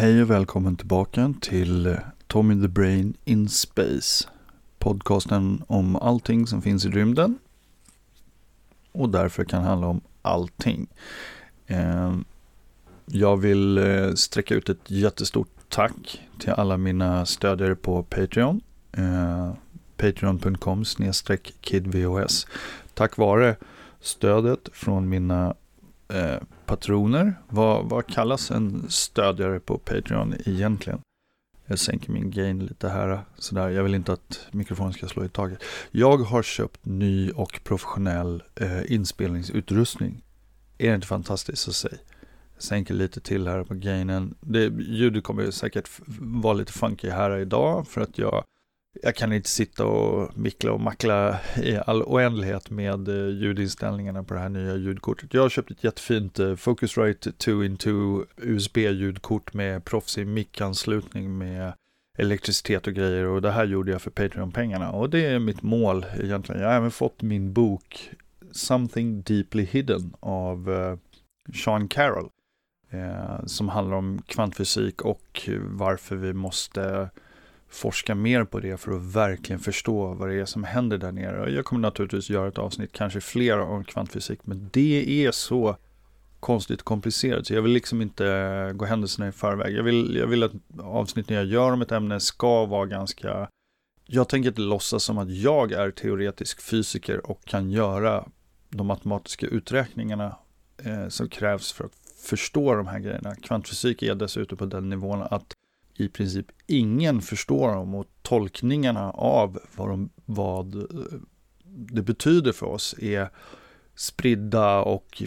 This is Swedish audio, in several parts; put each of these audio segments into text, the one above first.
Hej och välkommen tillbaka till Tommy the Brain in Space. Podcasten om allting som finns i rymden. Och därför kan handla om allting. Ehm, jag vill eh, sträcka ut ett jättestort tack till alla mina stödjare på Patreon. Ehm, Patreon.com kidvos. Tack vare stödet från mina eh, patroner. Vad, vad kallas en stödjare på Patreon egentligen? Jag sänker min gain lite här. Sådär. Jag vill inte att mikrofonen ska slå i taget. Jag har köpt ny och professionell eh, inspelningsutrustning. Är det inte fantastiskt att säga? Jag sänker lite till här på gainen. Det, ljudet kommer säkert vara lite funky här idag för att jag jag kan inte sitta och mickla och mackla i all oändlighet med eh, ljudinställningarna på det här nya ljudkortet. Jag har köpt ett jättefint eh, Focusrite 2-in-2 USB-ljudkort med proffsig mickanslutning med elektricitet och grejer och det här gjorde jag för Patreon-pengarna och det är mitt mål egentligen. Jag har även fått min bok Something Deeply Hidden av eh, Sean Carroll som handlar om kvantfysik och varför vi måste forska mer på det för att verkligen förstå vad det är som händer där nere. Jag kommer naturligtvis göra ett avsnitt, kanske flera om kvantfysik, men det är så konstigt komplicerat så jag vill liksom inte gå händelserna i förväg. Jag vill, jag vill att avsnitten jag gör om ett ämne ska vara ganska jag tänker inte låtsas som att jag är teoretisk fysiker och kan göra de matematiska uträkningarna eh, som krävs för att förstå de här grejerna. Kvantfysik är dessutom på den nivån att i princip ingen förstår dem och tolkningarna av vad, de, vad eh, det betyder för oss är spridda och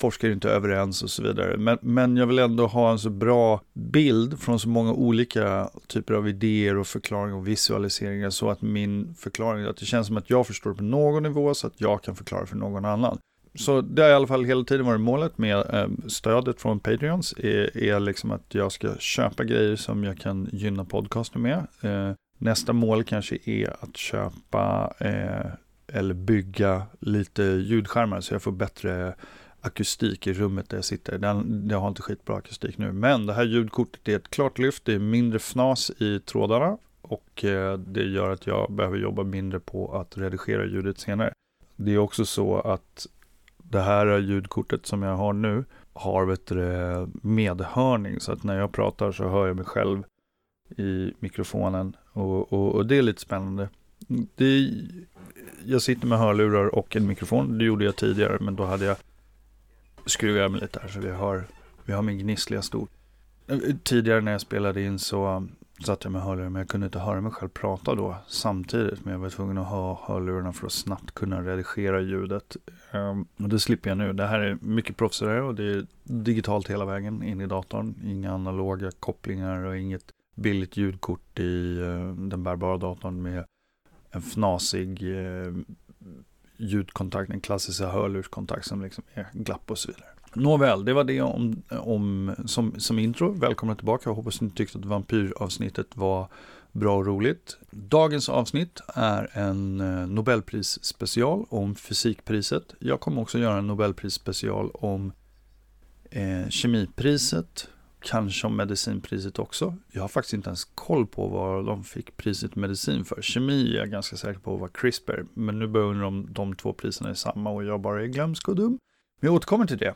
forskar inte överens och så vidare. Men, men jag vill ändå ha en så bra bild från så många olika typer av idéer och förklaringar och visualiseringar så att min förklaring, att det känns som att jag förstår på någon nivå så att jag kan förklara för någon annan så det har i alla fall hela tiden varit målet med eh, stödet från Patreons är, är liksom att jag ska köpa grejer som jag kan gynna podcasten med. Eh, nästa mål kanske är att köpa eh, eller bygga lite ljudskärmar så jag får bättre akustik i rummet där jag sitter. Den, jag har inte skitbra akustik nu, men det här ljudkortet är ett klart lyft. Det är mindre fnas i trådarna och eh, det gör att jag behöver jobba mindre på att redigera ljudet senare. Det är också så att det här ljudkortet som jag har nu har vet du, medhörning så att när jag pratar så hör jag mig själv i mikrofonen och, och, och det är lite spännande. Det, jag sitter med hörlurar och en mikrofon, det gjorde jag tidigare men då hade jag skruvat mig lite här så vi har, vi har min gnissliga stol. Tidigare när jag spelade in så satt jag med hörlurar men jag kunde inte höra mig själv prata då samtidigt. Men jag var tvungen att ha hörlurarna för att snabbt kunna redigera ljudet. Um, och det slipper jag nu. Det här är mycket proffsigare och det är digitalt hela vägen in i datorn. Inga analoga kopplingar och inget billigt ljudkort i uh, den bärbara datorn med en fnasig uh, ljudkontakt, en klassisk hörlurskontakt som liksom är glapp och så vidare. Nåväl, det var det om, om, som, som intro. Välkomna tillbaka. Jag hoppas ni tyckte att vampyravsnittet var bra och roligt. Dagens avsnitt är en eh, Nobelprisspecial Nobelpris special om fysikpriset. Jag kommer också göra en Nobelpris special om eh, kemipriset, kanske om medicinpriset också. Jag har faktiskt inte ens koll på vad de fick priset medicin för. Kemi är jag ganska säker på var CRISPR, men nu börjar jag undra om de två priserna är samma och jag bara är glömsk och dum. Men jag återkommer till det.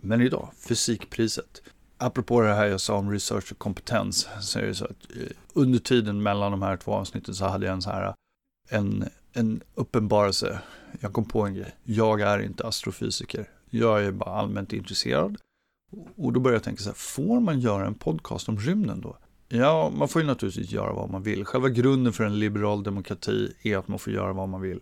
Men idag, fysikpriset. Apropå det här jag sa om research och kompetens så är det så att eh, under tiden mellan de här två avsnitten så hade jag en så här en, en uppenbarelse. Jag kom på en grej. Jag är inte astrofysiker. Jag är bara allmänt intresserad. Och då började jag tänka så här, får man göra en podcast om rymden då? Ja, man får ju naturligtvis göra vad man vill. Själva grunden för en liberal demokrati är att man får göra vad man vill.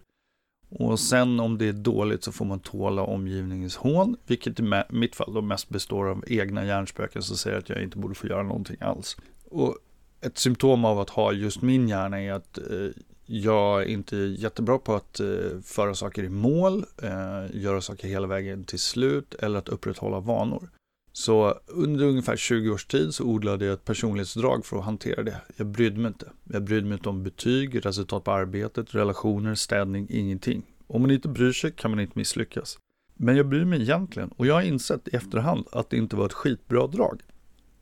Och sen om det är dåligt så får man tåla omgivningens hån, vilket i mitt fall då mest består av egna hjärnspöken som säger att jag inte borde få göra någonting alls. Och ett symptom av att ha just min hjärna är att eh, jag inte är jättebra på att eh, föra saker i mål, eh, göra saker hela vägen till slut eller att upprätthålla vanor. Så under ungefär 20 års tid så odlade jag ett personlighetsdrag för att hantera det. Jag brydde mig inte. Jag brydde mig inte om betyg, resultat på arbetet, relationer, städning, ingenting. Om man inte bryr sig kan man inte misslyckas. Men jag bryr mig egentligen och jag har insett i efterhand att det inte var ett skitbra drag.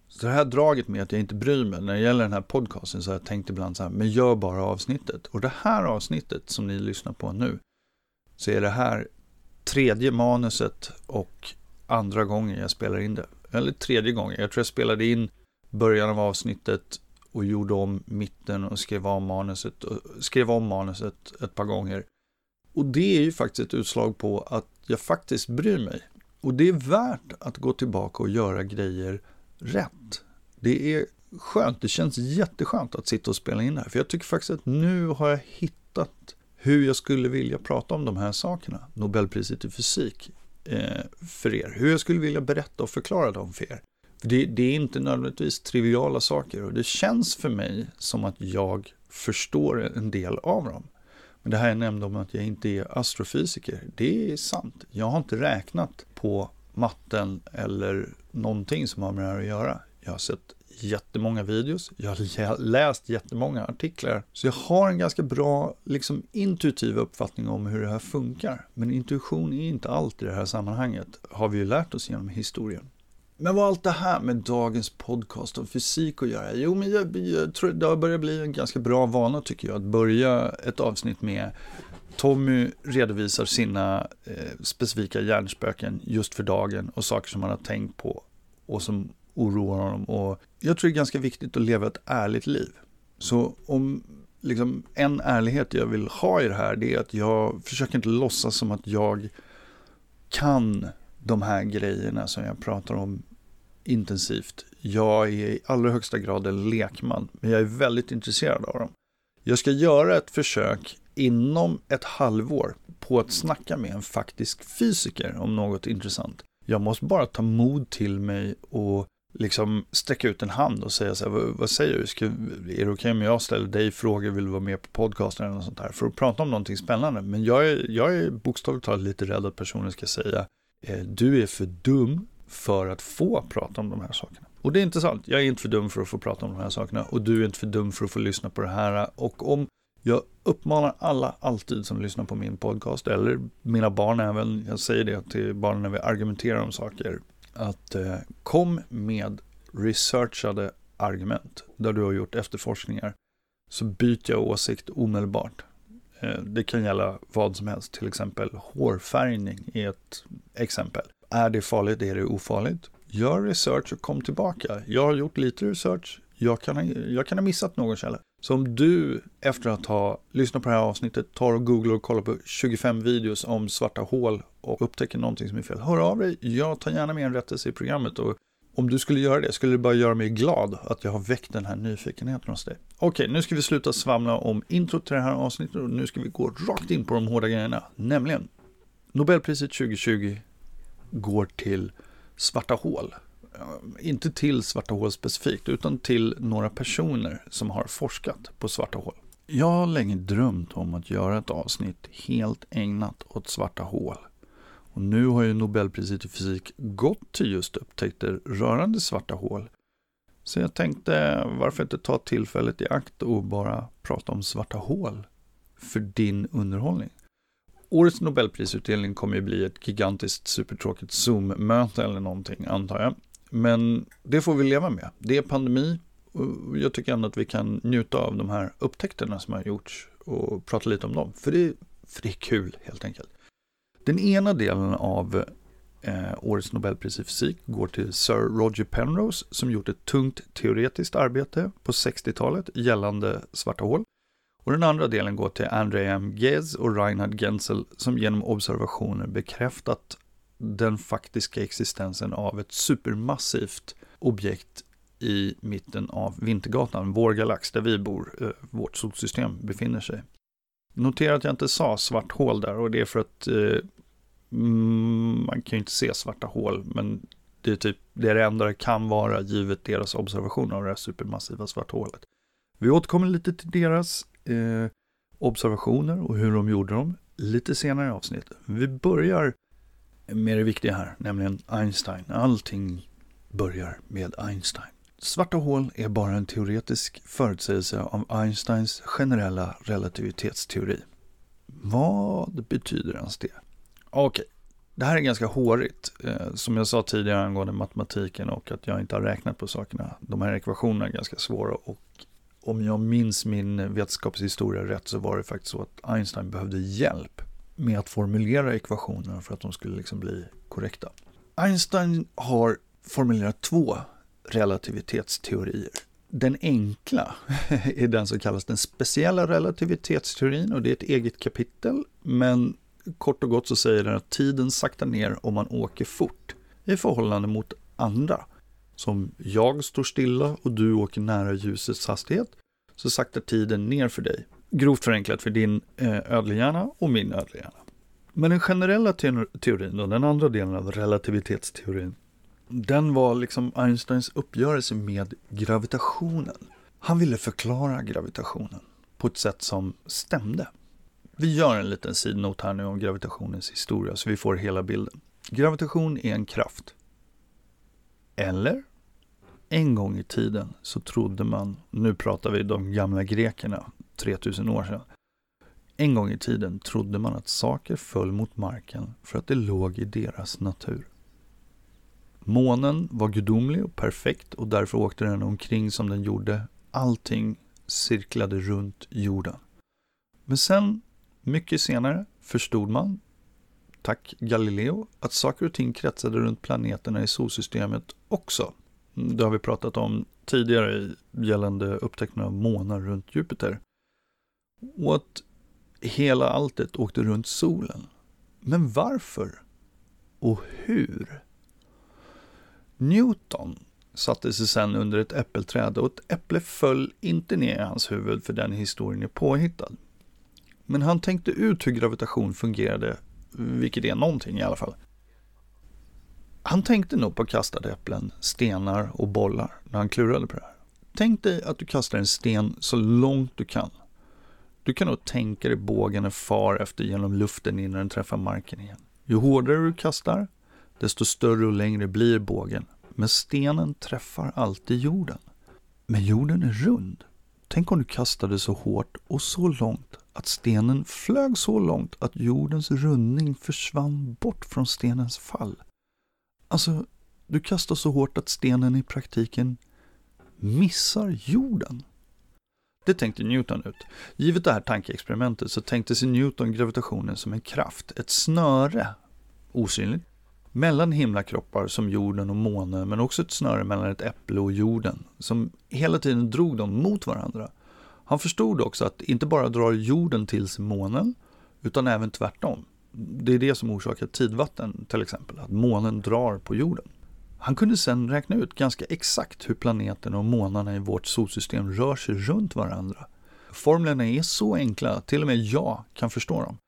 Så det här draget med att jag inte bryr mig när det gäller den här podcasten så har jag tänkt ibland så här, men gör bara avsnittet. Och det här avsnittet som ni lyssnar på nu, så är det här tredje manuset och andra gången jag spelar in det. Eller tredje gången, jag tror jag spelade in början av avsnittet och gjorde om mitten och skrev om manuset, och skrev om manuset ett par gånger. Och det är ju faktiskt ett utslag på att jag faktiskt bryr mig. Och det är värt att gå tillbaka och göra grejer rätt. Det är skönt, det känns jätteskönt att sitta och spela in det här. För jag tycker faktiskt att nu har jag hittat hur jag skulle vilja prata om de här sakerna. Nobelpriset i fysik Eh, för er. Hur jag skulle vilja berätta och förklara dem för er. För det, det, är inte nödvändigtvis triviala saker och det känns för mig som att jag förstår en del av dem. Men det här jag nämnde om att jag inte är astrofysiker, det är sant. Jag har inte räknat på matten eller någonting som har med det här att göra. Jag har sett jättemånga videos, jag har läst jättemånga artiklar. Så jag har en ganska bra liksom, intuitiv uppfattning om hur det här funkar. Men intuition är inte allt i det här sammanhanget, har vi ju lärt oss genom historien. Men vad har allt det här med dagens podcast om fysik att göra? Jo, men jag, jag tror det har börjat bli en ganska bra vana tycker jag, att börja ett avsnitt med Tommy redovisar sina eh, specifika hjärnspöken just för dagen och saker som han har tänkt på och som oroar honom. Och jag tror det är ganska viktigt att leva ett ärligt liv. Så om liksom, en ärlighet jag vill ha i det här, det är att jag försöker inte låtsas som att jag kan de här grejerna som jag pratar om intensivt. Jag är i allra högsta grad en lekman, men jag är väldigt intresserad av dem. Jag ska göra ett försök inom ett halvår på att snacka med en faktisk fysiker om något intressant. Jag måste bara ta mod till mig och liksom sträcka ut en hand och säga så här, vad, vad säger du? Ska, är det okej okay om jag ställer dig frågor, vill du vara med på podcasten eller något sånt där? För att prata om någonting spännande. Men jag är, jag är bokstavligt talat lite rädd att personen ska säga, eh, du är för dum för att få prata om de här sakerna. Och det är inte sant, jag är inte för dum för att få prata om de här sakerna och du är inte för dum för att få lyssna på det här. Och om jag uppmanar alla alltid som lyssnar på min podcast, eller mina barn även, jag säger det till barnen när vi argumenterar om saker, att eh, kom med researchade argument där du har gjort efterforskningar så byter jag åsikt omedelbart. Eh, det kan gälla vad som helst, till exempel hårfärgning är ett exempel. Är det farligt? Är det ofarligt? Gör research och kom tillbaka. Jag har gjort lite research. Jag kan, ha, jag kan ha missat någon källa. Så om du efter att ha lyssnat på det här avsnittet tar och googlar och kollar på 25 videos om svarta hål och upptäcker någonting som är fel, hör av dig. Jag tar gärna med en rättelse i programmet och om du skulle göra det skulle det bara göra mig glad att jag har väckt den här nyfikenheten hos dig. Okej, nu ska vi sluta svamla om intro till det här avsnittet och nu ska vi gå rakt in på de hårda grejerna, nämligen Nobelpriset 2020 går till svarta hål. Eh, inte till svarta hål specifikt, utan till några personer som har forskat på svarta hål. Jag har länge drömt om att göra ett avsnitt helt ägnat åt svarta hål. Och nu har ju Nobelpriset i fysik gått till just upptäckter rörande svarta hål. Så jag tänkte, varför inte ta tillfället i akt och bara prata om svarta hål för din underhållning? Årets Nobelprisutdelning kommer ju bli ett gigantiskt supertråkigt Zoom-möte eller någonting, antar jag. Men det får vi leva med. Det är pandemi och jag tycker ändå att vi kan njuta av de här upptäckterna som har gjorts och prata lite om dem. För det, för det är kul helt enkelt. Den ena delen av eh, årets Nobelpris i fysik går till Sir Roger Penrose som gjort ett tungt teoretiskt arbete på 60-talet gällande svarta hål. Och den andra delen går till André M. Ghez och Reinhard Genzel som genom observationer bekräftat den faktiska existensen av ett supermassivt objekt i mitten av Vintergatan, vår galax där vi bor, eh, vårt solsystem befinner sig. Notera att jag inte sa svart hål där och det är för att eh, mm, man kan ju inte se svarta hål, men det är typ det, är det enda det kan vara givet deras observation av det här supermassiva svarta hålet. Vi återkommer lite till deras eh, observationer och hur de gjorde dem lite senare i avsnittet. Vi börjar med det viktiga här, nämligen Einstein. Allting börjar med Einstein. Svarta hål är bara en teoretisk förutsägelse av Einsteins generella relativitetsteori. Vad betyder ens det? Okej, Det här är ganska hårigt. Eh, som jag sa tidigare angående matematiken och att jag inte har räknat på sakerna. De här ekvationerna är ganska svåra och om jag minns min vetenskapshistoria rätt så var det faktiskt så att Einstein behövde hjälp med att formulera ekvationerna för att de skulle liksom bli korrekta. Einstein har formulerat två relativitetsteorier. Den enkla är den som kallas den speciella relativitetsteorin och det är ett eget kapitel. Men kort och gott så säger den att tiden saktar ner om man åker fort i förhållande mot andra. Som jag står stilla och du åker nära ljusets hastighet så saktar tiden ner för dig. Grovt förenklat för din eh, ödlehjärna och min ödlehjärna. Men den generella teorin då, den andra delen av relativitetsteorin den var liksom Einsteins uppgörelse med gravitationen. Han ville förklara gravitationen på ett sätt som stämde. Vi gör en liten sidnot här nu om gravitationens historia så vi får hela bilden. Gravitation är en kraft. Eller? En gång i tiden så trodde man, nu pratar vi de gamla grekerna, 3000 år sedan. En gång i tiden trodde man att saker föll mot marken för att det låg i deras natur. Månen var gudomlig och perfekt och därför åkte den omkring som den gjorde. Allting cirklade runt jorden. Men sen, mycket senare, förstod man, tack Galileo, att saker och ting kretsade runt planeterna i solsystemet också. Det har vi pratat om tidigare gällande upptäckten av månar runt Jupiter. Och att hela alltet åkte runt solen. Men varför? Och hur? Newton satte sig sedan under ett äppelträd och ett äpple föll inte ner i hans huvud för den historien är påhittad. Men han tänkte ut hur gravitation fungerade, vilket är någonting i alla fall. Han tänkte nog på kastade äpplen, stenar och bollar när han klurade på det här. Tänk dig att du kastar en sten så långt du kan. Du kan nog tänka dig bågen far efter genom luften innan den träffar marken igen. Ju hårdare du kastar, desto större och längre blir bågen. Men stenen träffar alltid jorden. Men jorden är rund. Tänk om du kastade så hårt och så långt att stenen flög så långt att jordens rundning försvann bort från stenens fall. Alltså, du kastar så hårt att stenen i praktiken missar jorden. Det tänkte Newton ut. Givet det här tankeexperimentet så tänkte sig Newton gravitationen som en kraft, ett snöre, osynligt, mellan himlakroppar som jorden och månen, men också ett snöre mellan ett äpple och jorden, som hela tiden drog dem mot varandra. Han förstod också att inte bara drar jorden till sig månen, utan även tvärtom. Det är det som orsakar tidvatten till exempel, att månen drar på jorden. Han kunde sedan räkna ut ganska exakt hur planeterna och månarna i vårt solsystem rör sig runt varandra. Formlerna är så enkla att till och med jag kan förstå dem.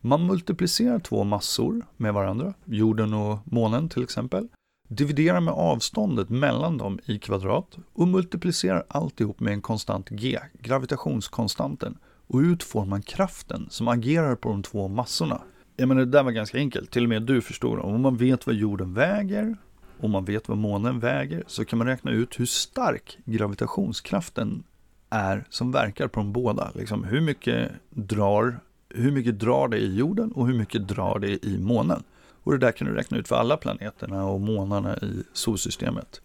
Man multiplicerar två massor med varandra, jorden och månen till exempel, dividerar med avståndet mellan dem i kvadrat och multiplicerar alltihop med en konstant g, gravitationskonstanten, och ut får man kraften som agerar på de två massorna. Jag menar, det där var ganska enkelt, till och med du förstår. Om man vet vad jorden väger, och man vet vad månen väger, så kan man räkna ut hur stark gravitationskraften är som verkar på de båda. Liksom, hur mycket drar hur mycket drar det i jorden och hur mycket drar det i månen. Och det där kan du räkna ut för alla planeterna och månarna i solsystemet.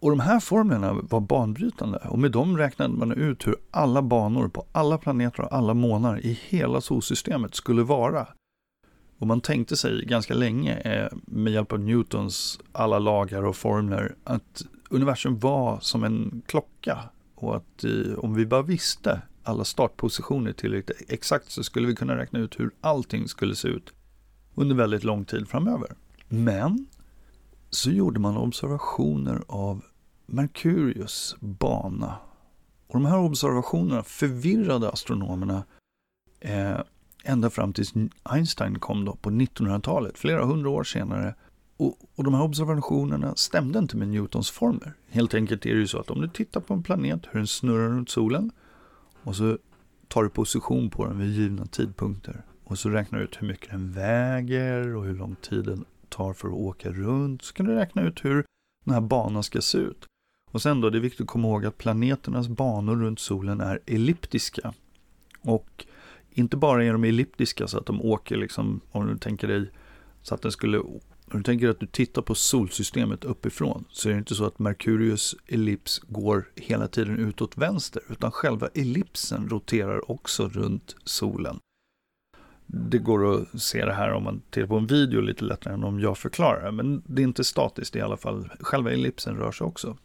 Och de här formlerna var banbrytande och med dem räknade man ut hur alla banor på alla planeter och alla månar i hela solsystemet skulle vara. Och man tänkte sig ganska länge eh, med hjälp av Newtons alla lagar och formler att universum var som en klocka och att eh, om vi bara visste alla startpositioner tillräckligt exakt så skulle vi kunna räkna ut hur allting skulle se ut under väldigt lång tid framöver. Men så gjorde man observationer av Merkurius bana. Och de här observationerna förvirrade astronomerna eh, ända fram tills Einstein kom då på 1900-talet, flera hundra år senare. Och, och de här observationerna stämde inte med Newtons formler. Helt enkelt är det ju så att om du tittar på en planet, hur den snurrar runt solen, och så tar du position på den vid givna tidpunkter. Och så räknar du ut hur mycket den väger och hur lång tid den tar för att åka runt. Så kan du räkna ut hur den här banan ska se ut. Och sen då, det är viktigt att komma ihåg att planeternas banor runt solen är elliptiska. Och inte bara är de elliptiska så att de åker liksom, om du tänker dig så att den skulle om du tänker att du tittar på solsystemet uppifrån så är det inte så att Merkurius ellips går hela tiden utåt vänster utan själva ellipsen roterar också runt solen. Det går att se det här om man tittar på en video lite lättare än om jag förklarar men det är inte statiskt i alla fall. Själva ellipsen rör sig också.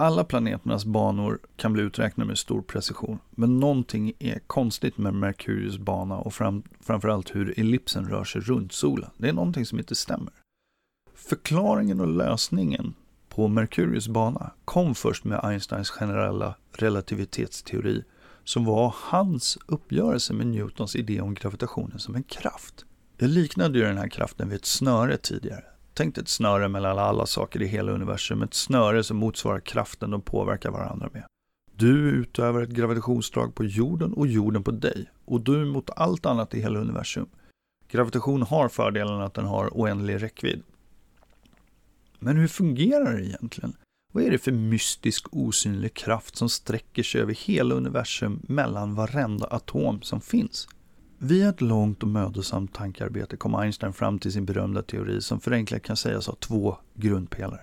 Alla planeternas banor kan bli uträknade med stor precision, men någonting är konstigt med Merkurius bana och fram, framförallt hur ellipsen rör sig runt solen. Det är någonting som inte stämmer. Förklaringen och lösningen på Merkurius bana kom först med Einsteins generella relativitetsteori som var hans uppgörelse med Newtons idé om gravitationen som en kraft. Det liknade ju den här kraften vid ett snöre tidigare. Tänk ett snöre mellan alla saker i hela universum, ett snöre som motsvarar kraften de påverkar varandra med. Du utövar ett gravitationsdrag på jorden och jorden på dig och du mot allt annat i hela universum. Gravitation har fördelen att den har oändlig räckvidd. Men hur fungerar det egentligen? Vad är det för mystisk osynlig kraft som sträcker sig över hela universum mellan varenda atom som finns? Via ett långt och mödosamt tankearbete kom Einstein fram till sin berömda teori som förenklat kan sägas ha två grundpelare.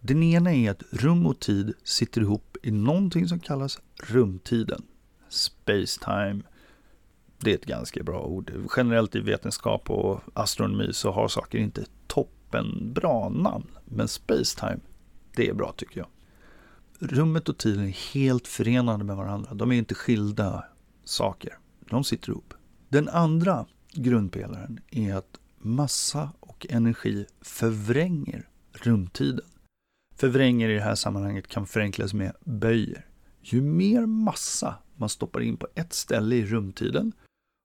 Den ena är att rum och tid sitter ihop i någonting som kallas rumtiden. Spacetime, Det är ett ganska bra ord. Generellt i vetenskap och astronomi så har saker inte toppen bra namn. Men Spacetime, det är bra tycker jag. Rummet och tiden är helt förenade med varandra. De är inte skilda saker. De sitter ihop. Den andra grundpelaren är att massa och energi förvränger rumtiden. Förvränger i det här sammanhanget kan förenklas med böjer. Ju mer massa man stoppar in på ett ställe i rumtiden,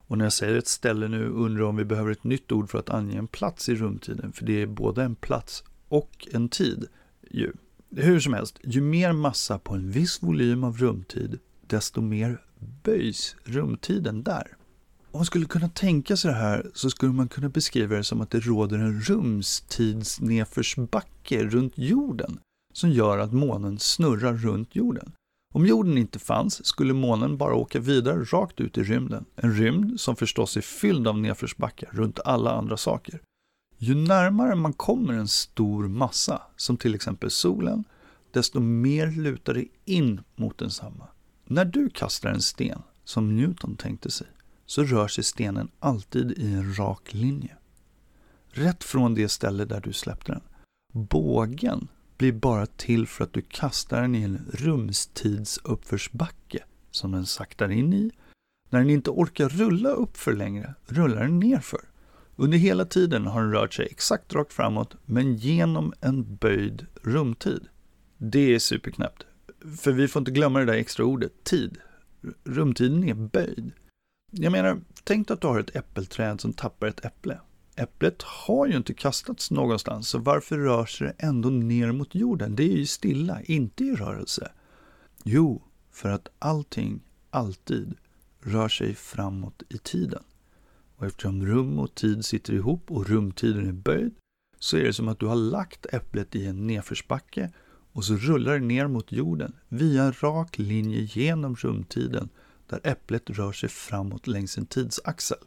och när jag säger ett ställe nu undrar jag om vi behöver ett nytt ord för att ange en plats i rumtiden, för det är både en plats och en tid. Ju. Hur som helst, ju mer massa på en viss volym av rumtid, desto mer böjs rumtiden där. Om man skulle kunna tänka sig det här så skulle man kunna beskriva det som att det råder en rumstidsnedförsbacke runt jorden som gör att månen snurrar runt jorden. Om jorden inte fanns skulle månen bara åka vidare rakt ut i rymden. En rymd som förstås är fylld av nedförsbackar runt alla andra saker. Ju närmare man kommer en stor massa, som till exempel solen, desto mer lutar det in mot densamma. När du kastar en sten, som Newton tänkte sig, så rör sig stenen alltid i en rak linje. Rätt från det ställe där du släppte den. Bågen blir bara till för att du kastar den i en rumstidsuppförsbacke som den saktar in i. När den inte orkar rulla upp för längre rullar den nerför. Under hela tiden har den rört sig exakt rakt framåt men genom en böjd rumtid. Det är superknäppt. För vi får inte glömma det där extra ordet, tid. Rumtiden är böjd. Jag menar, tänk att du har ett äppelträd som tappar ett äpple. Äpplet har ju inte kastats någonstans, så varför rör sig det ändå ner mot jorden? Det är ju stilla, inte i rörelse. Jo, för att allting alltid rör sig framåt i tiden. Och eftersom rum och tid sitter ihop och rumtiden är böjd, så är det som att du har lagt äpplet i en nedförsbacke och så rullar det ner mot jorden via en rak linje genom rumtiden där äpplet rör sig framåt längs en tidsaxel.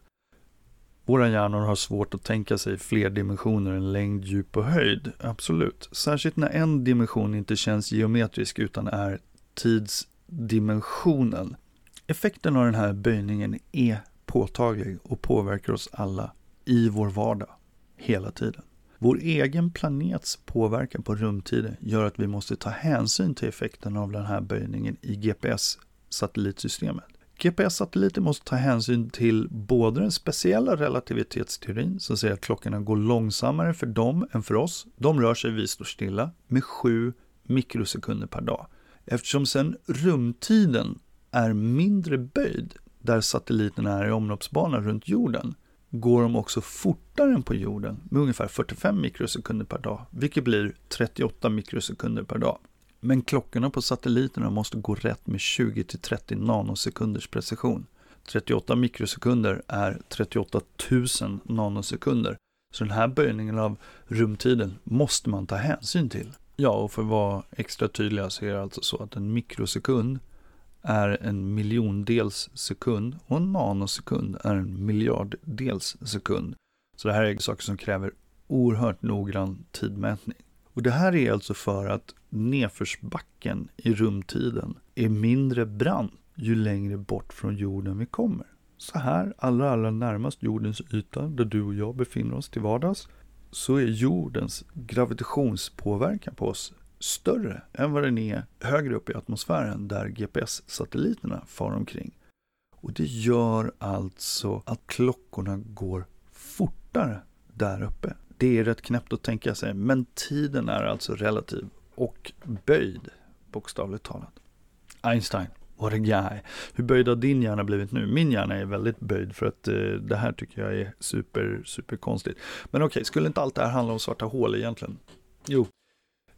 Våra hjärnor har svårt att tänka sig fler dimensioner än längd, djup och höjd, absolut. Särskilt när en dimension inte känns geometrisk utan är tidsdimensionen. Effekten av den här böjningen är påtaglig och påverkar oss alla i vår vardag, hela tiden. Vår egen planets påverkan på rumtiden gör att vi måste ta hänsyn till effekten av den här böjningen i GPS-satellitsystemet. GPS-satelliter måste ta hänsyn till både den speciella relativitetsteorin som säger att klockorna går långsammare för dem än för oss. De rör sig, vi står stilla, med 7 mikrosekunder per dag. Eftersom sen rumtiden är mindre böjd där satelliterna är i omloppsbana runt jorden går de också fortare än på jorden med ungefär 45 mikrosekunder per dag, vilket blir 38 mikrosekunder per dag. Men klockorna på satelliterna måste gå rätt med 20-30 nanosekunders precision. 38 mikrosekunder är 38 000 nanosekunder. Så den här böjningen av rumtiden måste man ta hänsyn till. Ja, och för att vara extra tydliga så är det alltså så att en mikrosekund är en miljondels sekund och en nanosekund är en miljarddels sekund. Så det här är saker som kräver oerhört noggrann tidmätning. Och det här är alltså för att nedförsbacken i rumtiden är mindre brant ju längre bort från jorden vi kommer. Så här, allra, allra närmast jordens yta, där du och jag befinner oss till vardags, så är jordens gravitationspåverkan på oss större än vad den är högre upp i atmosfären där GPS-satelliterna far omkring. Och det gör alltså att klockorna går fortare där uppe. Det är rätt knäppt att tänka sig, men tiden är alltså relativ och böjd, bokstavligt talat. Einstein, what a guy. Hur böjd har din hjärna blivit nu? Min hjärna är väldigt böjd för att eh, det här tycker jag är super, super konstigt. Men okej, okay, skulle inte allt det här handla om svarta hål egentligen? Jo,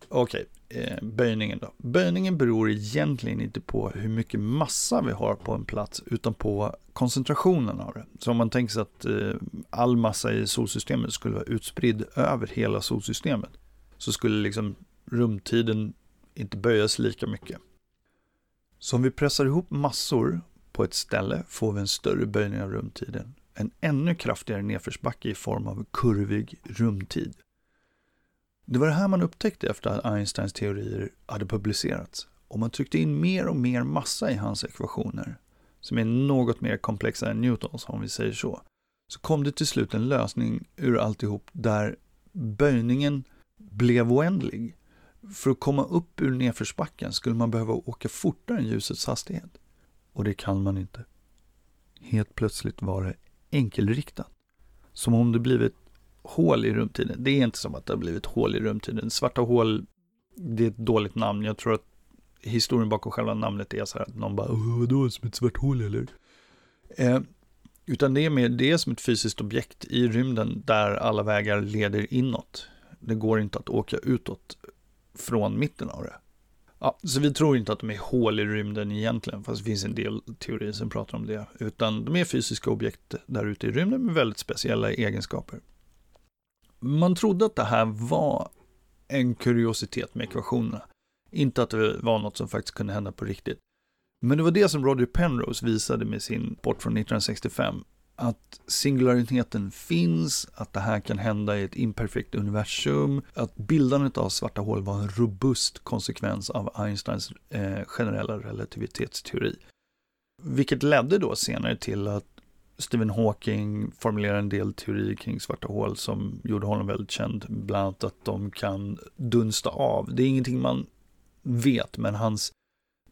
okej, okay, Eh, böjningen då. Böjningen beror egentligen inte på hur mycket massa vi har på en plats, utan på koncentrationen av det. Så om man tänker sig att eh, all massa i solsystemet skulle vara utspridd över hela solsystemet, så skulle liksom rumtiden inte böjas lika mycket. Så om vi pressar ihop massor på ett ställe får vi en större böjning av rumtiden. En ännu kraftigare nedförsbacke i form av kurvig rumtid. Det var det här man upptäckte efter att Einsteins teorier hade publicerats. Om man tryckte in mer och mer massa i hans ekvationer, som är något mer komplexa än Newtons om vi säger så, så kom det till slut en lösning ur alltihop där böjningen blev oändlig. För att komma upp ur nedförsbacken skulle man behöva åka fortare än ljusets hastighet. Och det kan man inte. Helt plötsligt var det enkelriktat. Som om det blivit hål i rumtiden. Det är inte som att det har blivit hål i rumtiden. Svarta hål, det är ett dåligt namn. Jag tror att historien bakom själva namnet är så här att någon bara, vadå, som ett svart hål eller? Eh, utan det är mer, det är som ett fysiskt objekt i rymden där alla vägar leder inåt. Det går inte att åka utåt från mitten av det. Ja, så vi tror inte att de är hål i rymden egentligen, fast det finns en del teorier som pratar om det. Utan de är fysiska objekt där ute i rymden med väldigt speciella egenskaper. Man trodde att det här var en kuriositet med ekvationerna. Inte att det var något som faktiskt kunde hända på riktigt. Men det var det som Roger Penrose visade med sin rapport från 1965. Att singulariteten finns, att det här kan hända i ett imperfekt universum, att bildandet av svarta hål var en robust konsekvens av Einsteins eh, generella relativitetsteori. Vilket ledde då senare till att Stephen Hawking formulerade en del teorier kring svarta hål som gjorde honom väldigt känd. Bland annat att de kan dunsta av. Det är ingenting man vet, men hans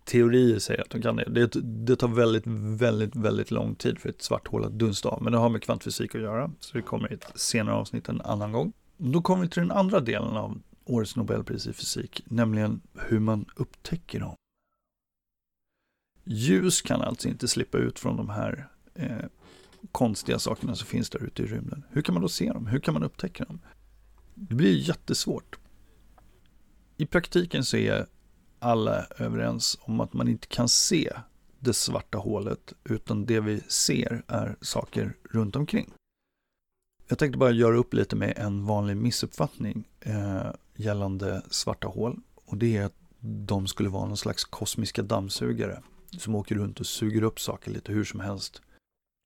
teorier säger att de kan det. det. Det tar väldigt, väldigt, väldigt lång tid för ett svart hål att dunsta av. Men det har med kvantfysik att göra, så det kommer i ett senare avsnitt en annan gång. Då kommer vi till den andra delen av årets Nobelpris i fysik, nämligen hur man upptäcker dem. Ljus kan alltså inte slippa ut från de här eh, konstiga sakerna som finns där ute i rymden. Hur kan man då se dem? Hur kan man upptäcka dem? Det blir jättesvårt. I praktiken så är alla överens om att man inte kan se det svarta hålet, utan det vi ser är saker runt omkring. Jag tänkte bara göra upp lite med en vanlig missuppfattning eh, gällande svarta hål. Och det är att de skulle vara någon slags kosmiska dammsugare som åker runt och suger upp saker lite hur som helst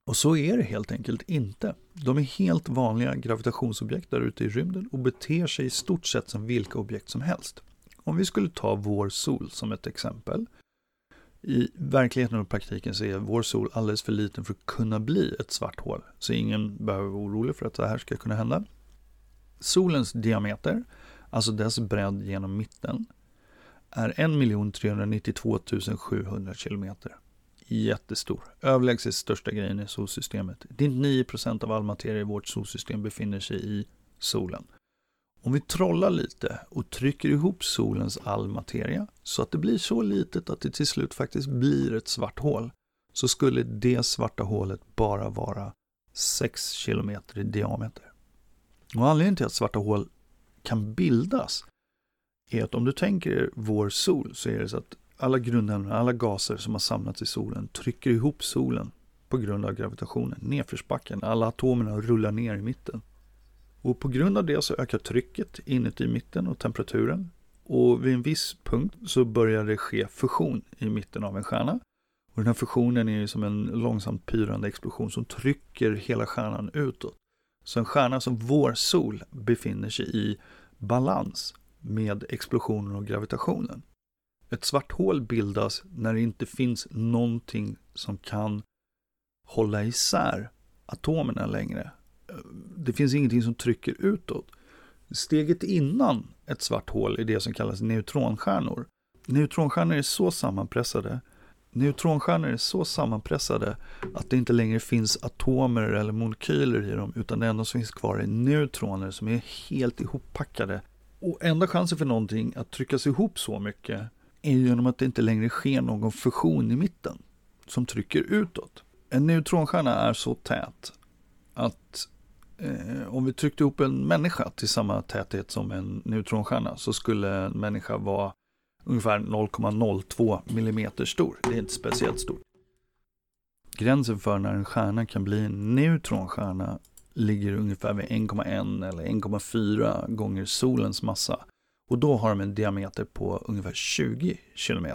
och så är det helt enkelt inte. De är helt vanliga gravitationsobjekt där ute i rymden och beter sig i stort sett som vilka objekt som helst. Om vi skulle ta vår sol som ett exempel. I verkligheten och praktiken så är vår sol alldeles för liten för att kunna bli ett svart hål. Så ingen behöver vara orolig för att det här ska kunna hända. Solens diameter, alltså dess bredd genom mitten, är 1 392 700 kilometer jättestor. Överlägset största grejen i solsystemet. Det är 9% av all materia i vårt solsystem befinner sig i solen. Om vi trollar lite och trycker ihop solens all materia så att det blir så litet att det till slut faktiskt blir ett svart hål så skulle det svarta hålet bara vara 6 km i diameter. Och anledningen till att svarta hål kan bildas är att om du tänker vår sol så är det så att alla grundämnen, alla gaser som har samlats i solen trycker ihop solen på grund av gravitationen, nedförsbacken. Alla atomerna rullar ner i mitten. Och på grund av det så ökar trycket inuti mitten och temperaturen. Och vid en viss punkt så börjar det ske fusion i mitten av en stjärna. Och den här fusionen är ju som en långsamt pyrande explosion som trycker hela stjärnan utåt. Så en stjärna som vår sol befinner sig i balans med explosionen och gravitationen. Ett svart hål bildas när det inte finns någonting som kan hålla isär atomerna längre. Det finns ingenting som trycker utåt. Steget innan ett svart hål är det som kallas neutronstjärnor. Neutronstjärnor är så sammanpressade Neutronstjärnor är så sammanpressade att det inte längre finns atomer eller molekyler i dem utan det enda som finns kvar är neutroner som är helt ihoppackade. Och enda chansen för någonting att tryckas ihop så mycket är genom att det inte längre sker någon fusion i mitten som trycker utåt. En neutronstjärna är så tät att eh, om vi tryckte ihop en människa till samma täthet som en neutronstjärna så skulle en människa vara ungefär 0,02 mm stor. Det är inte speciellt stort. Gränsen för när en stjärna kan bli en neutronstjärna ligger ungefär vid 1,1 eller 1,4 gånger solens massa. Och då har de en diameter på ungefär 20 km.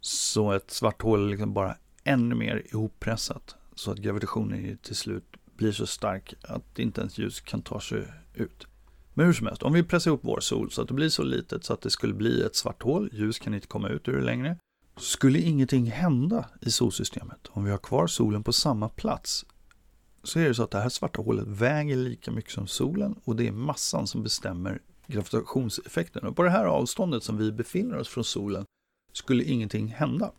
Så ett svart hål är liksom bara ännu mer ihoppressat. Så att gravitationen till slut blir så stark att inte ens ljus kan ta sig ut. Men hur som helst, om vi pressar ihop vår sol så att det blir så litet så att det skulle bli ett svart hål, ljus kan inte komma ut ur det längre. Skulle ingenting hända i solsystemet, om vi har kvar solen på samma plats, så är det så att det här svarta hålet väger lika mycket som solen och det är massan som bestämmer gravitationseffekten. Och på det här avståndet som vi befinner oss från solen skulle ingenting hända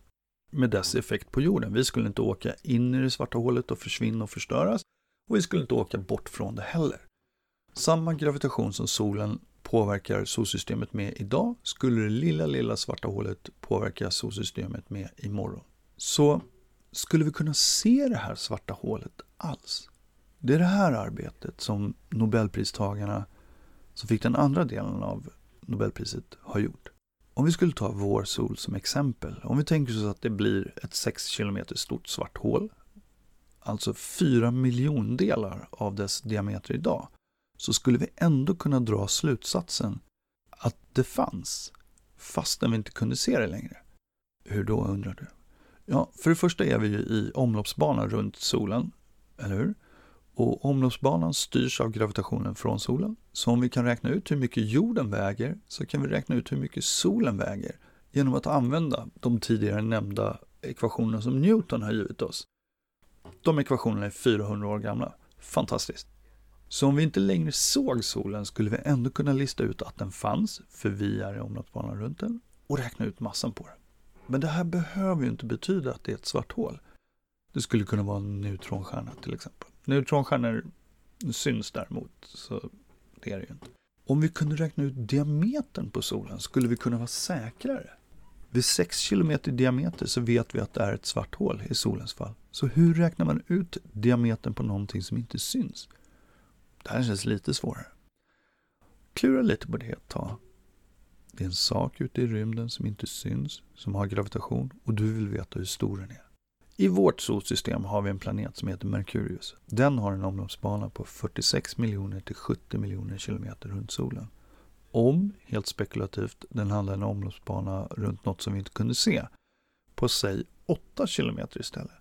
med dess effekt på jorden. Vi skulle inte åka in i det svarta hålet och försvinna och förstöras och vi skulle inte åka bort från det heller. Samma gravitation som solen påverkar solsystemet med idag skulle det lilla, lilla svarta hålet påverka solsystemet med imorgon. Så skulle vi kunna se det här svarta hålet alls? Det är det här arbetet som Nobelpristagarna som fick den andra delen av Nobelpriset har gjort. Om vi skulle ta vår sol som exempel. Om vi tänker oss att det blir ett 6 km stort svart hål. Alltså 4 miljondelar av dess diameter idag så skulle vi ändå kunna dra slutsatsen att det fanns, fastän vi inte kunde se det längre. Hur då undrar du? Ja, för det första är vi ju i omloppsbanan runt solen, eller hur? Och omloppsbanan styrs av gravitationen från solen. Så om vi kan räkna ut hur mycket jorden väger så kan vi räkna ut hur mycket solen väger genom att använda de tidigare nämnda ekvationerna som Newton har givit oss. De ekvationerna är 400 år gamla. Fantastiskt. Så om vi inte längre såg solen skulle vi ändå kunna lista ut att den fanns, för vi är i omloppsbanan runt den, och räkna ut massan på den. Men det här behöver ju inte betyda att det är ett svart hål. Det skulle kunna vara en neutronstjärna till exempel. Neutronstjärnor syns däremot, så det är det ju inte. Om vi kunde räkna ut diametern på solen skulle vi kunna vara säkrare. Vid 6 km i diameter så vet vi att det är ett svart hål i solens fall. Så hur räknar man ut diametern på någonting som inte syns? Det här känns lite svårare. Klura lite på det ett tag. Det är en sak ute i rymden som inte syns, som har gravitation och du vill veta hur stor den är. I vårt solsystem har vi en planet som heter Merkurius. Den har en omloppsbana på 46 miljoner till 70 miljoner kilometer runt solen. Om, helt spekulativt, den hade en omloppsbana runt något som vi inte kunde se, på säg 8 kilometer istället,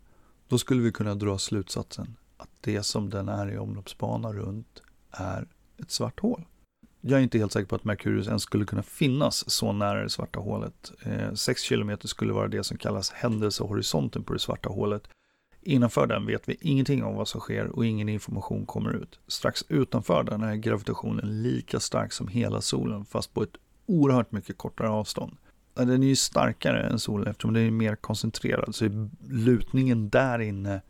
då skulle vi kunna dra slutsatsen att det som den är i omloppsbana runt är ett svart hål. Jag är inte helt säker på att Merkurius ens skulle kunna finnas så nära det svarta hålet. 6 eh, km skulle vara det som kallas händelsehorisonten på det svarta hålet. Innanför den vet vi ingenting om vad som sker och ingen information kommer ut. Strax utanför den är gravitationen lika stark som hela solen fast på ett oerhört mycket kortare avstånd. Den är ju starkare än solen eftersom den är mer koncentrerad så är lutningen där inne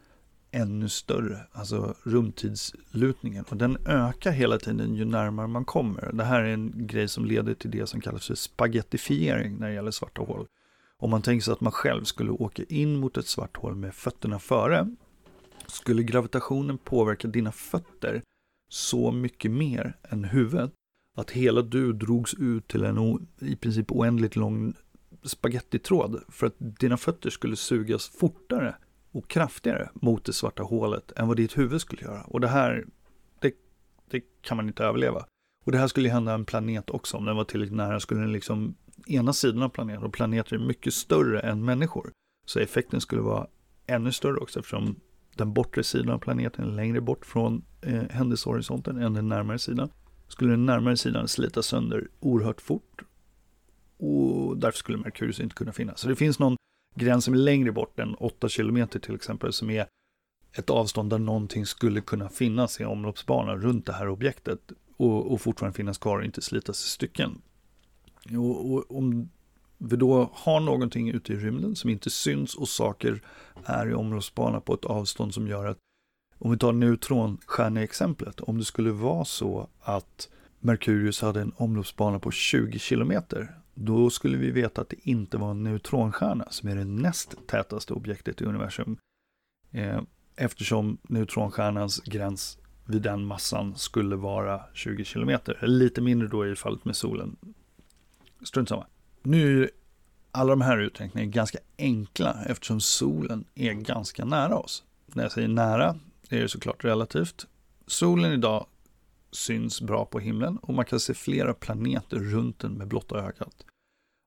ännu större, alltså rumtidslutningen. Och den ökar hela tiden ju närmare man kommer. Det här är en grej som leder till det som kallas för spagettifiering när det gäller svarta hål. Om man tänker sig att man själv skulle åka in mot ett svart hål med fötterna före, skulle gravitationen påverka dina fötter så mycket mer än huvudet att hela du drogs ut till en i princip oändligt lång spagettitråd för att dina fötter skulle sugas fortare och kraftigare mot det svarta hålet än vad ditt huvud skulle göra. Och det här, det, det kan man inte överleva. Och det här skulle hända en planet också, om den var tillräckligt nära skulle den liksom, ena sidan av planeten, och planeter är mycket större än människor, Så effekten skulle vara ännu större också eftersom den bortre sidan av planeten är längre bort från eh, händelsehorisonten än den närmare sidan. Skulle den närmare sidan slita sönder oerhört fort och därför skulle Merkurius inte kunna finnas. Så det finns någon gräns som är längre bort än 8 km till exempel som är ett avstånd där någonting skulle kunna finnas i omloppsbanan runt det här objektet och, och fortfarande finnas kvar och inte slitas i stycken. Och, och, om vi då har någonting ute i rymden som inte syns och saker är i omloppsbana på ett avstånd som gör att, om vi tar neutronstjärneexemplet, om det skulle vara så att Merkurius hade en omloppsbana på 20 kilometer, då skulle vi veta att det inte var en neutronstjärna som är det näst tätaste objektet i universum. Eh, eftersom neutronstjärnans gräns vid den massan skulle vara 20 kilometer. Lite mindre då i fallet med solen. Strunt samma. Nu är alla de här uträkningarna ganska enkla eftersom solen är ganska nära oss. När jag säger nära är det såklart relativt. Solen idag syns bra på himlen och man kan se flera planeter runt den med blotta ögat.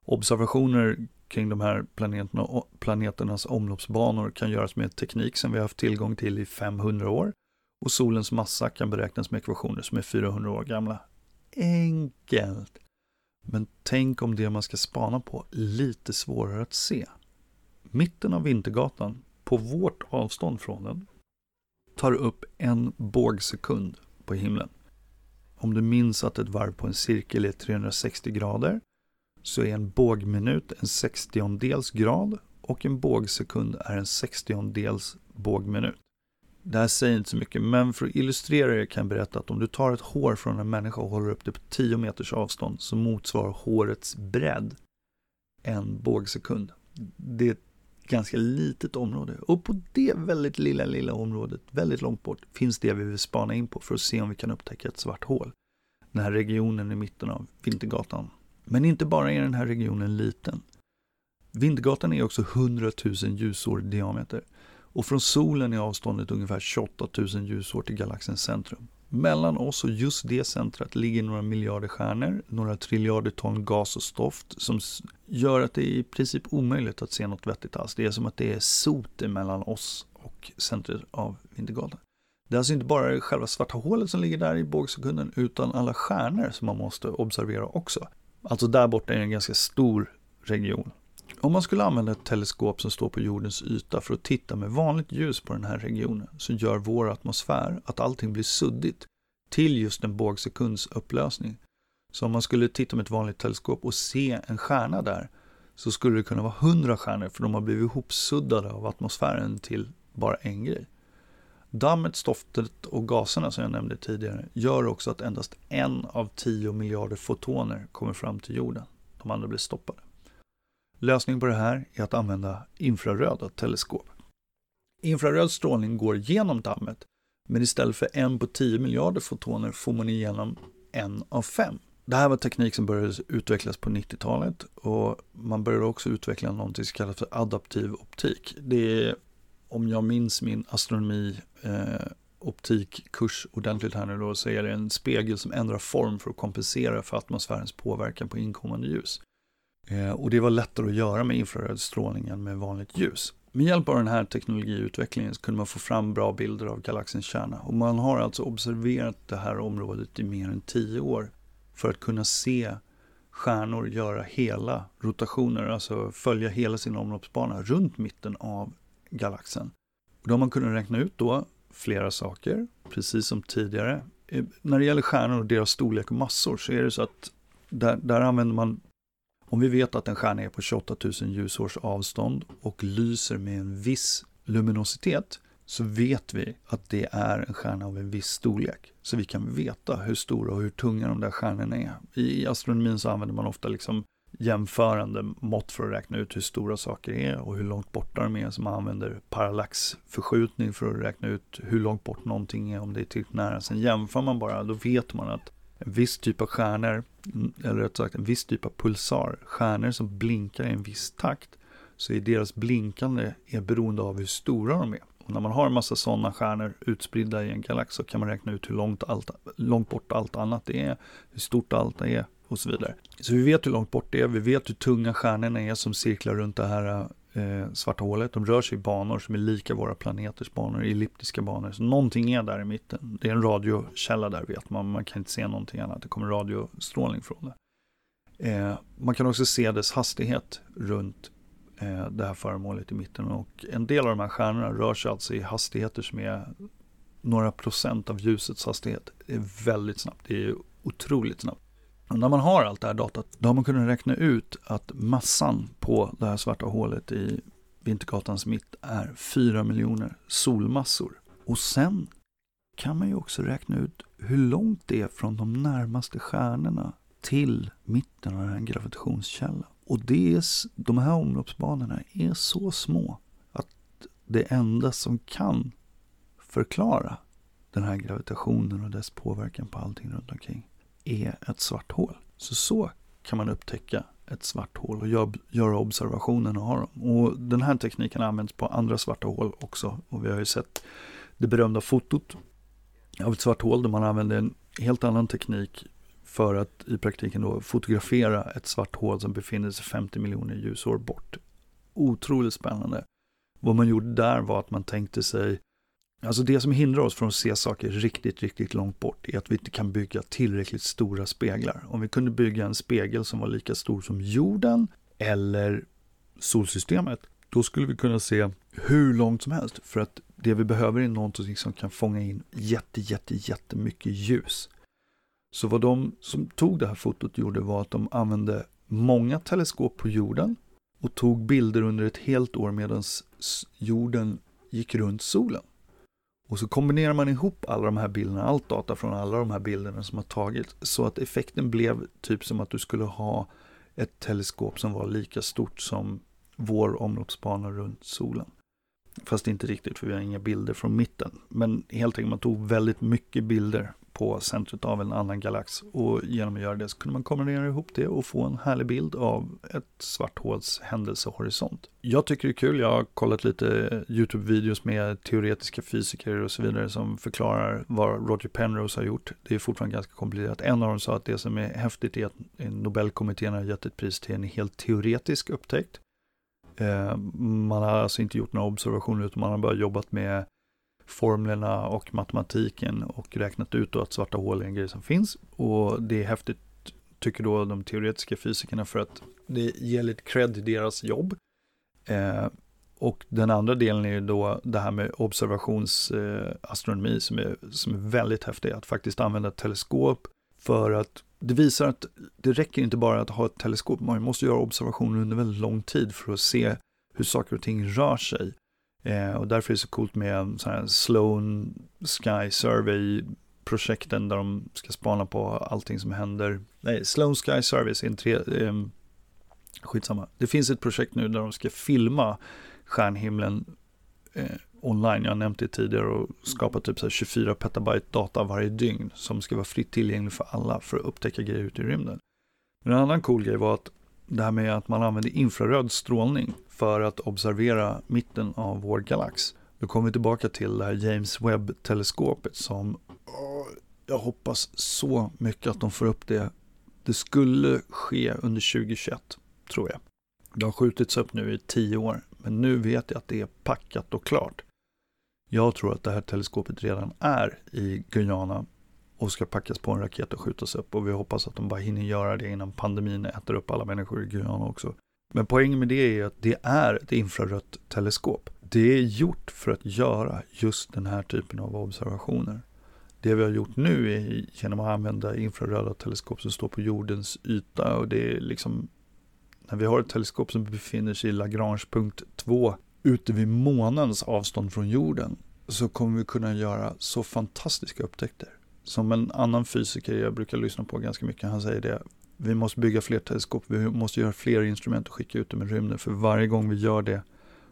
Observationer kring de här planeterna och planeternas omloppsbanor kan göras med teknik som vi har haft tillgång till i 500 år och solens massa kan beräknas med ekvationer som är 400 år gamla. Enkelt! Men tänk om det man ska spana på lite svårare att se. Mitten av Vintergatan, på vårt avstånd från den, tar upp en bågsekund på himlen. Om du minns att ett varv på en cirkel är 360 grader så är en bågminut en sextiondels grad och en bågsekund är en sextiondels bågminut. Det här säger inte så mycket, men för att illustrera det kan jag berätta att om du tar ett hår från en människa och håller upp det på 10 meters avstånd så motsvarar hårets bredd en bågsekund. Det är ett ganska litet område och på det väldigt lilla, lilla området, väldigt långt bort, finns det vi vill spana in på för att se om vi kan upptäcka ett svart hål. Den här regionen i mitten av Vintergatan. Men inte bara är den här regionen liten. Vintergatan är också 100 000 ljusår i diameter. Och från solen är avståndet ungefär 28 000 ljusår till galaxens centrum. Mellan oss och just det centret ligger några miljarder stjärnor, några triljarder ton gas och stoft som gör att det är i princip omöjligt att se något vettigt alls. Det är som att det är sot mellan oss och centret av Vintergatan. Det är alltså inte bara själva svarta hålet som ligger där i bågsekunden utan alla stjärnor som man måste observera också. Alltså där borta är en ganska stor region. Om man skulle använda ett teleskop som står på jordens yta för att titta med vanligt ljus på den här regionen så gör vår atmosfär att allting blir suddigt till just en bågsekunds upplösning. Så om man skulle titta med ett vanligt teleskop och se en stjärna där så skulle det kunna vara hundra stjärnor för de har blivit ihopsuddade av atmosfären till bara en grej. Dammet, stoftet och gaserna som jag nämnde tidigare gör också att endast en av tio miljarder fotoner kommer fram till jorden. De andra blir stoppade. Lösningen på det här är att använda infraröda teleskop. Infraröd strålning går genom dammet, men istället för en på 10 miljarder fotoner får man igenom en av fem. Det här var teknik som började utvecklas på 90-talet och man började också utveckla något som kallas för adaptiv optik. Det är, om jag minns min astronomi eh, optikkurs ordentligt här nu då, så är det en spegel som ändrar form för att kompensera för atmosfärens påverkan på inkommande ljus. Eh, och det var lättare att göra med infraröd strålning än med vanligt ljus. Med hjälp av den här teknologiutvecklingen så kunde man få fram bra bilder av galaxens kärna. Och man har alltså observerat det här området i mer än tio år för att kunna se stjärnor göra hela rotationer, alltså följa hela sin omloppsbana runt mitten av galaxen. Och då har man kunnat räkna ut då flera saker, precis som tidigare. Eh, när det gäller stjärnor och deras storlek och massor så är det så att där, där använder man om vi vet att en stjärna är på 28 000 ljusårs avstånd och lyser med en viss luminositet så vet vi att det är en stjärna av en viss storlek. Så vi kan veta hur stora och hur tunga de där stjärnorna är. I astronomin så använder man ofta liksom jämförande mått för att räkna ut hur stora saker är och hur långt borta de är. Så man använder parallaxförskjutning för att räkna ut hur långt bort någonting är om det är tillräckligt nära. Sen jämför man bara, då vet man att en viss typ av stjärnor, mm, eller rätt sagt en viss typ av pulsar, stjärnor som blinkar i en viss takt, så är deras blinkande är beroende av hur stora de är. Och när man har en massa sådana stjärnor utspridda i en galax så kan man räkna ut hur långt, allt, långt bort allt annat är, hur stort allt är och så vidare. Så vi vet hur långt bort det är, vi vet hur tunga stjärnorna är som cirklar runt det här eh, svarta hålet. De rör sig i banor som är lika våra planeters banor, elliptiska banor. Så någonting är där i mitten. Det är en radiokälla där vet man, man kan inte se någonting annat. Det kommer radiostrålning från det. Eh, man kan också se dess hastighet runt eh, det här föremålet i mitten. Och en del av de här stjärnorna rör sig alltså i hastigheter som är några procent av ljusets hastighet. Det är väldigt snabbt, det är otroligt snabbt. Och när man har allt det här datat, då har man kunnat räkna ut att massan på det här svarta hålet i Vintergatans mitt är 4 miljoner solmassor. Och sen kan man ju också räkna ut hur långt det är från de närmaste stjärnorna till mitten av den här gravitationskällan. Och det är, de här omloppsbanorna är så små att det enda som kan förklara den här gravitationen och dess påverkan på allting runt omkring är ett svart hål. Så så kan man upptäcka ett svart hål och gör, göra observationen och ha dem. Och den här tekniken används på andra svarta hål också. Och vi har ju sett det berömda fotot av ett svart hål där man använder en helt annan teknik för att i praktiken då fotografera ett svart hål som befinner sig 50 miljoner ljusår bort. Otroligt spännande. Vad man gjorde där var att man tänkte sig Alltså det som hindrar oss från att se saker riktigt, riktigt långt bort är att vi inte kan bygga tillräckligt stora speglar. Om vi kunde bygga en spegel som var lika stor som jorden eller solsystemet, då skulle vi kunna se hur långt som helst. För att det vi behöver är någonting som kan fånga in jätte, jätte, jättemycket ljus. Så vad de som tog det här fotot gjorde var att de använde många teleskop på jorden och tog bilder under ett helt år medan jorden gick runt solen. Och så kombinerar man ihop alla de här bilderna, allt data från alla de här bilderna som har tagits, så att effekten blev typ som att du skulle ha ett teleskop som var lika stort som vår omloppsbana runt solen. Fast inte riktigt, för vi har inga bilder från mitten. Men helt enkelt, man tog väldigt mycket bilder på centret av en annan galax. Och genom att göra det så kunde man kombinera ihop det och få en härlig bild av ett svart håls händelsehorisont. Jag tycker det är kul, jag har kollat lite YouTube-videos med teoretiska fysiker och så vidare som förklarar vad Roger Penrose har gjort. Det är fortfarande ganska komplicerat. En av dem sa att det som är häftigt är att Nobelkommittén har gett ett pris till en helt teoretisk upptäckt. Eh, man har alltså inte gjort några observationer utan man har bara jobbat med formlerna och matematiken och räknat ut då att svarta hål är en grej som finns. Och det är häftigt, tycker då de teoretiska fysikerna, för att det ger lite cred i deras jobb. Eh, och den andra delen är ju då det här med observationsastronomi eh, som, är, som är väldigt häftigt. Att faktiskt använda ett teleskop för att det visar att det räcker inte bara att ha ett teleskop, man måste göra observationer under väldigt lång tid för att se hur saker och ting rör sig. Eh, och därför är det så coolt med så här Sloan Sky Survey-projekten där de ska spana på allting som händer. Nej, Sloan Sky Service är en tre... Eh, skitsamma. Det finns ett projekt nu där de ska filma stjärnhimlen eh, online. Jag har nämnt det tidigare och skapa typ så 24 petabyte data varje dygn som ska vara fritt tillgänglig för alla för att upptäcka grejer ute i rymden. Men en annan cool grej var att det här med att man använder infraröd strålning för att observera mitten av vår galax. Då kommer vi tillbaka till det här James Webb-teleskopet som jag hoppas så mycket att de får upp det. Det skulle ske under 2021, tror jag. Det har skjutits upp nu i tio år, men nu vet jag att det är packat och klart. Jag tror att det här teleskopet redan är i Guyana och ska packas på en raket och skjutas upp. Och vi hoppas att de bara hinner göra det innan pandemin äter upp alla människor i Guyana också. Men poängen med det är att det är ett infrarött teleskop. Det är gjort för att göra just den här typen av observationer. Det vi har gjort nu är genom att använda infraröda teleskop som står på jordens yta och det är liksom när vi har ett teleskop som befinner sig i Lagrange-punkt 2 ute vid månens avstånd från jorden så kommer vi kunna göra så fantastiska upptäckter. Som en annan fysiker jag brukar lyssna på ganska mycket, han säger det. Vi måste bygga fler teleskop, vi måste göra fler instrument och skicka ut dem i rymden. För varje gång vi gör det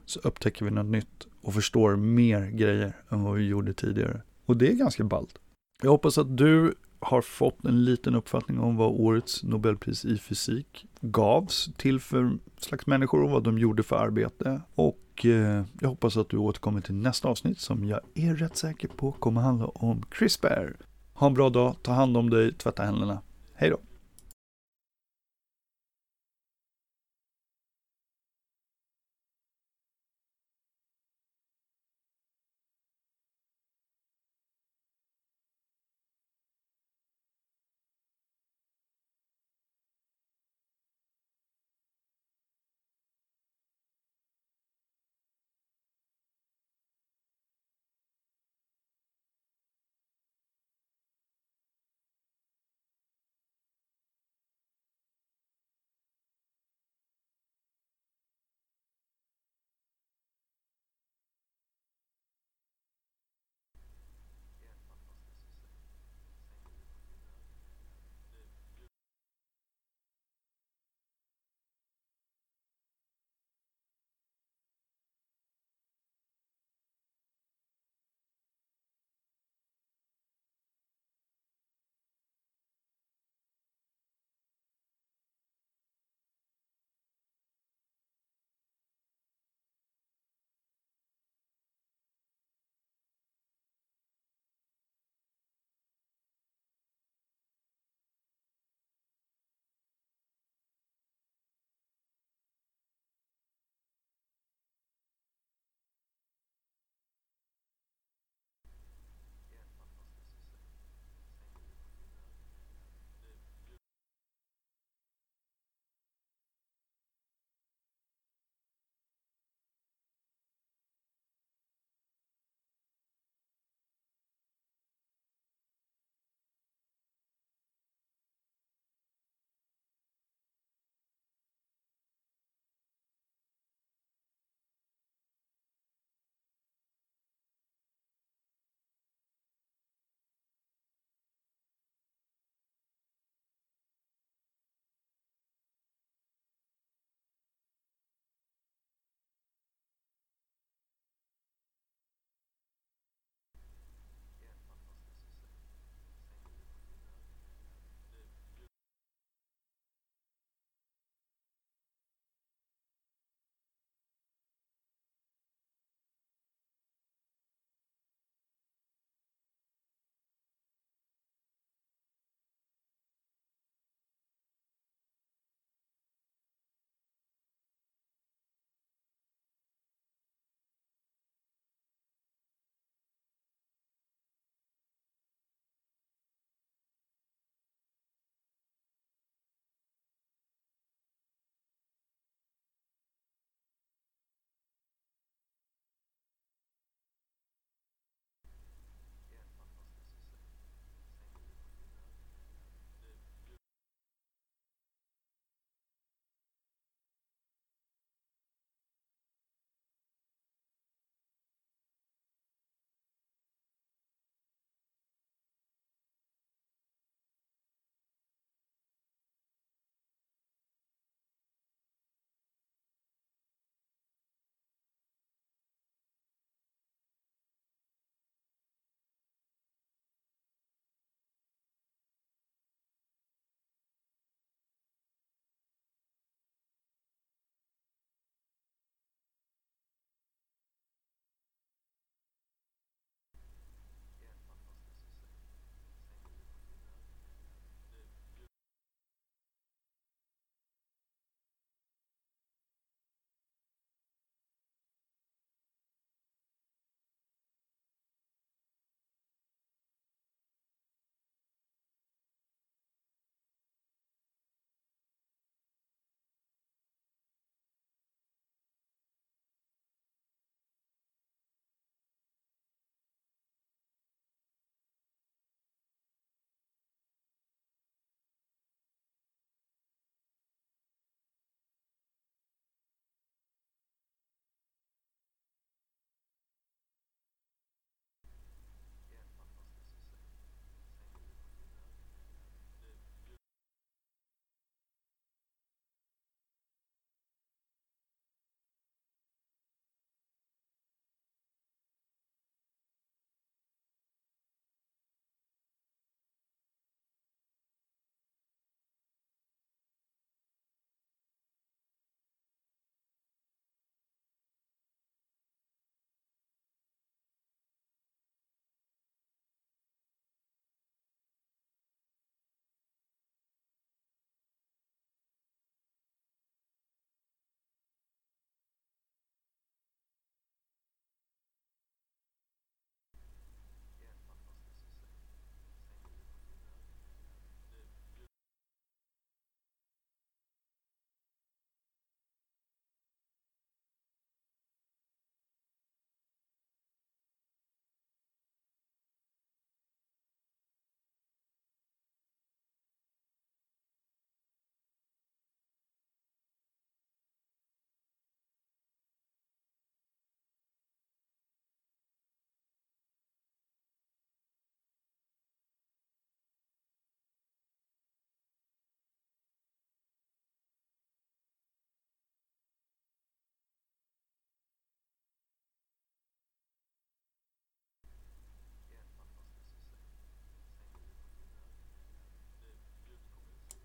så upptäcker vi något nytt och förstår mer grejer än vad vi gjorde tidigare. Och det är ganska ballt. Jag hoppas att du har fått en liten uppfattning om vad årets Nobelpris i fysik gavs till för slags människor och vad de gjorde för arbete. Och eh, jag hoppas att du återkommer till nästa avsnitt som jag är rätt säker på kommer handla om CRISPR. Ha en bra dag, ta hand om dig, tvätta händerna. Hej då!